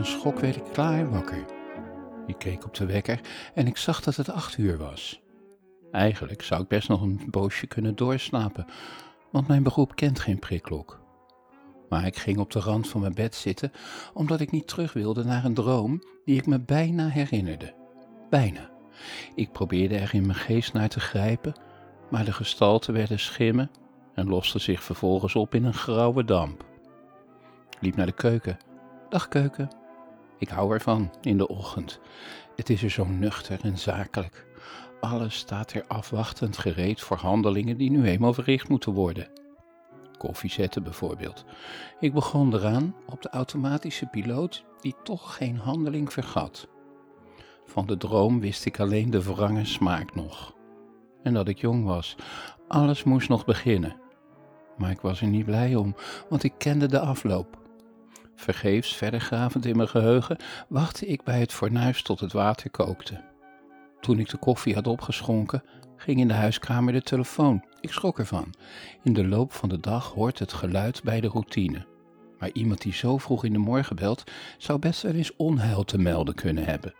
Een schok werd ik klaar wakker. Ik keek op de wekker en ik zag dat het acht uur was. Eigenlijk zou ik best nog een poosje kunnen doorslapen, want mijn beroep kent geen prikklok. Maar ik ging op de rand van mijn bed zitten, omdat ik niet terug wilde naar een droom die ik me bijna herinnerde. Bijna. Ik probeerde er in mijn geest naar te grijpen, maar de gestalten werden schimmen en losten zich vervolgens op in een grauwe damp. Ik liep naar de keuken. Dag keuken. Ik hou ervan in de ochtend. Het is er zo nuchter en zakelijk. Alles staat er afwachtend gereed voor handelingen die nu eenmaal verricht moeten worden. Koffie zetten bijvoorbeeld. Ik begon eraan op de automatische piloot die toch geen handeling vergat. Van de droom wist ik alleen de wrange smaak nog. En dat ik jong was. Alles moest nog beginnen. Maar ik was er niet blij om, want ik kende de afloop. Vergeefs verder gravend in mijn geheugen wachtte ik bij het fornuis tot het water kookte. Toen ik de koffie had opgeschonken, ging in de huiskamer de telefoon. Ik schrok ervan. In de loop van de dag hoort het geluid bij de routine. Maar iemand die zo vroeg in de morgen belt, zou best wel eens onheil te melden kunnen hebben.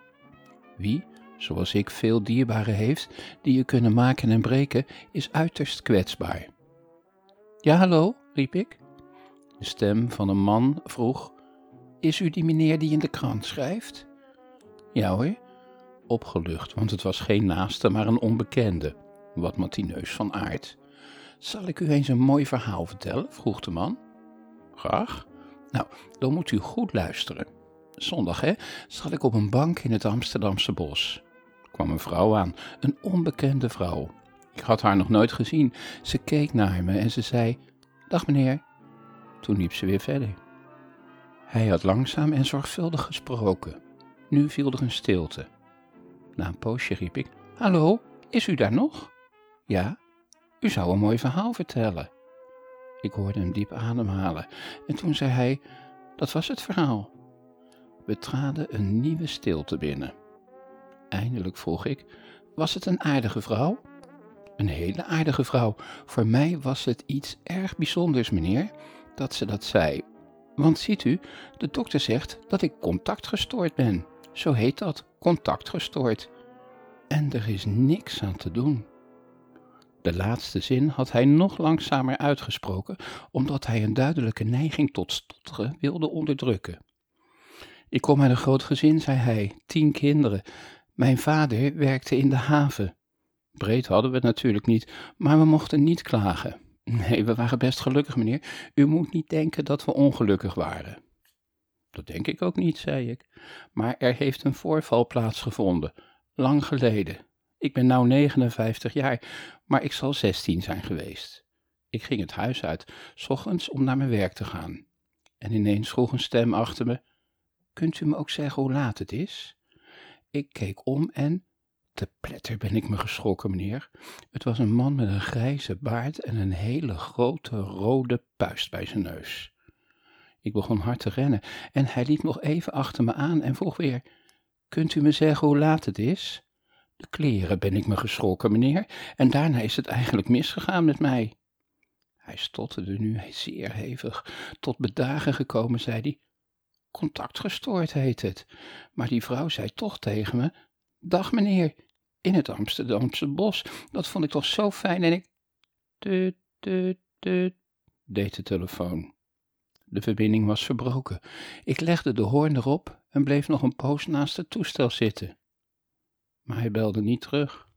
Wie, zoals ik, veel dierbaren heeft die je kunnen maken en breken, is uiterst kwetsbaar. Ja, hallo, riep ik. De stem van een man vroeg: Is u die meneer die in de krant schrijft? Ja hoor, opgelucht, want het was geen naaste, maar een onbekende, wat matineus van aard. Zal ik u eens een mooi verhaal vertellen? vroeg de man. Graag. Nou, dan moet u goed luisteren. Zondag, hè, zat ik op een bank in het Amsterdamse bos. Er kwam een vrouw aan, een onbekende vrouw. Ik had haar nog nooit gezien. Ze keek naar me en ze zei: Dag meneer. Toen liep ze weer verder. Hij had langzaam en zorgvuldig gesproken. Nu viel er een stilte. Na een poosje riep ik: Hallo, is u daar nog? Ja, u zou een mooi verhaal vertellen. Ik hoorde hem diep ademhalen en toen zei hij: Dat was het verhaal. We traden een nieuwe stilte binnen. Eindelijk vroeg ik: Was het een aardige vrouw? Een hele aardige vrouw. Voor mij was het iets erg bijzonders, meneer, dat ze dat zei. Want ziet u, de dokter zegt dat ik contactgestoord ben. Zo heet dat, contactgestoord. En er is niks aan te doen. De laatste zin had hij nog langzamer uitgesproken, omdat hij een duidelijke neiging tot stotteren wilde onderdrukken. Ik kom uit een groot gezin, zei hij, tien kinderen. Mijn vader werkte in de haven. Breed hadden we het natuurlijk niet, maar we mochten niet klagen. Nee, we waren best gelukkig, meneer. U moet niet denken dat we ongelukkig waren. Dat denk ik ook niet, zei ik. Maar er heeft een voorval plaatsgevonden, lang geleden. Ik ben nu 59 jaar, maar ik zal 16 zijn geweest. Ik ging het huis uit, s ochtends om naar mijn werk te gaan. En ineens vroeg een stem achter me: Kunt u me ook zeggen hoe laat het is? Ik keek om en te pletter ben ik me geschrokken, meneer. Het was een man met een grijze baard en een hele grote rode puist bij zijn neus. Ik begon hard te rennen en hij liep nog even achter me aan en vroeg weer: Kunt u me zeggen hoe laat het is? De kleren ben ik me geschrokken, meneer, en daarna is het eigenlijk misgegaan met mij. Hij stotterde nu zeer hevig. Tot bedagen gekomen, zei hij: Contactgestoord heet het. Maar die vrouw zei toch tegen me: Dag meneer, in het Amsterdamse bos. Dat vond ik toch zo fijn en ik. Tut, tut, tut, deed de telefoon. De verbinding was verbroken. Ik legde de hoorn erop en bleef nog een poos naast het toestel zitten. Maar hij belde niet terug.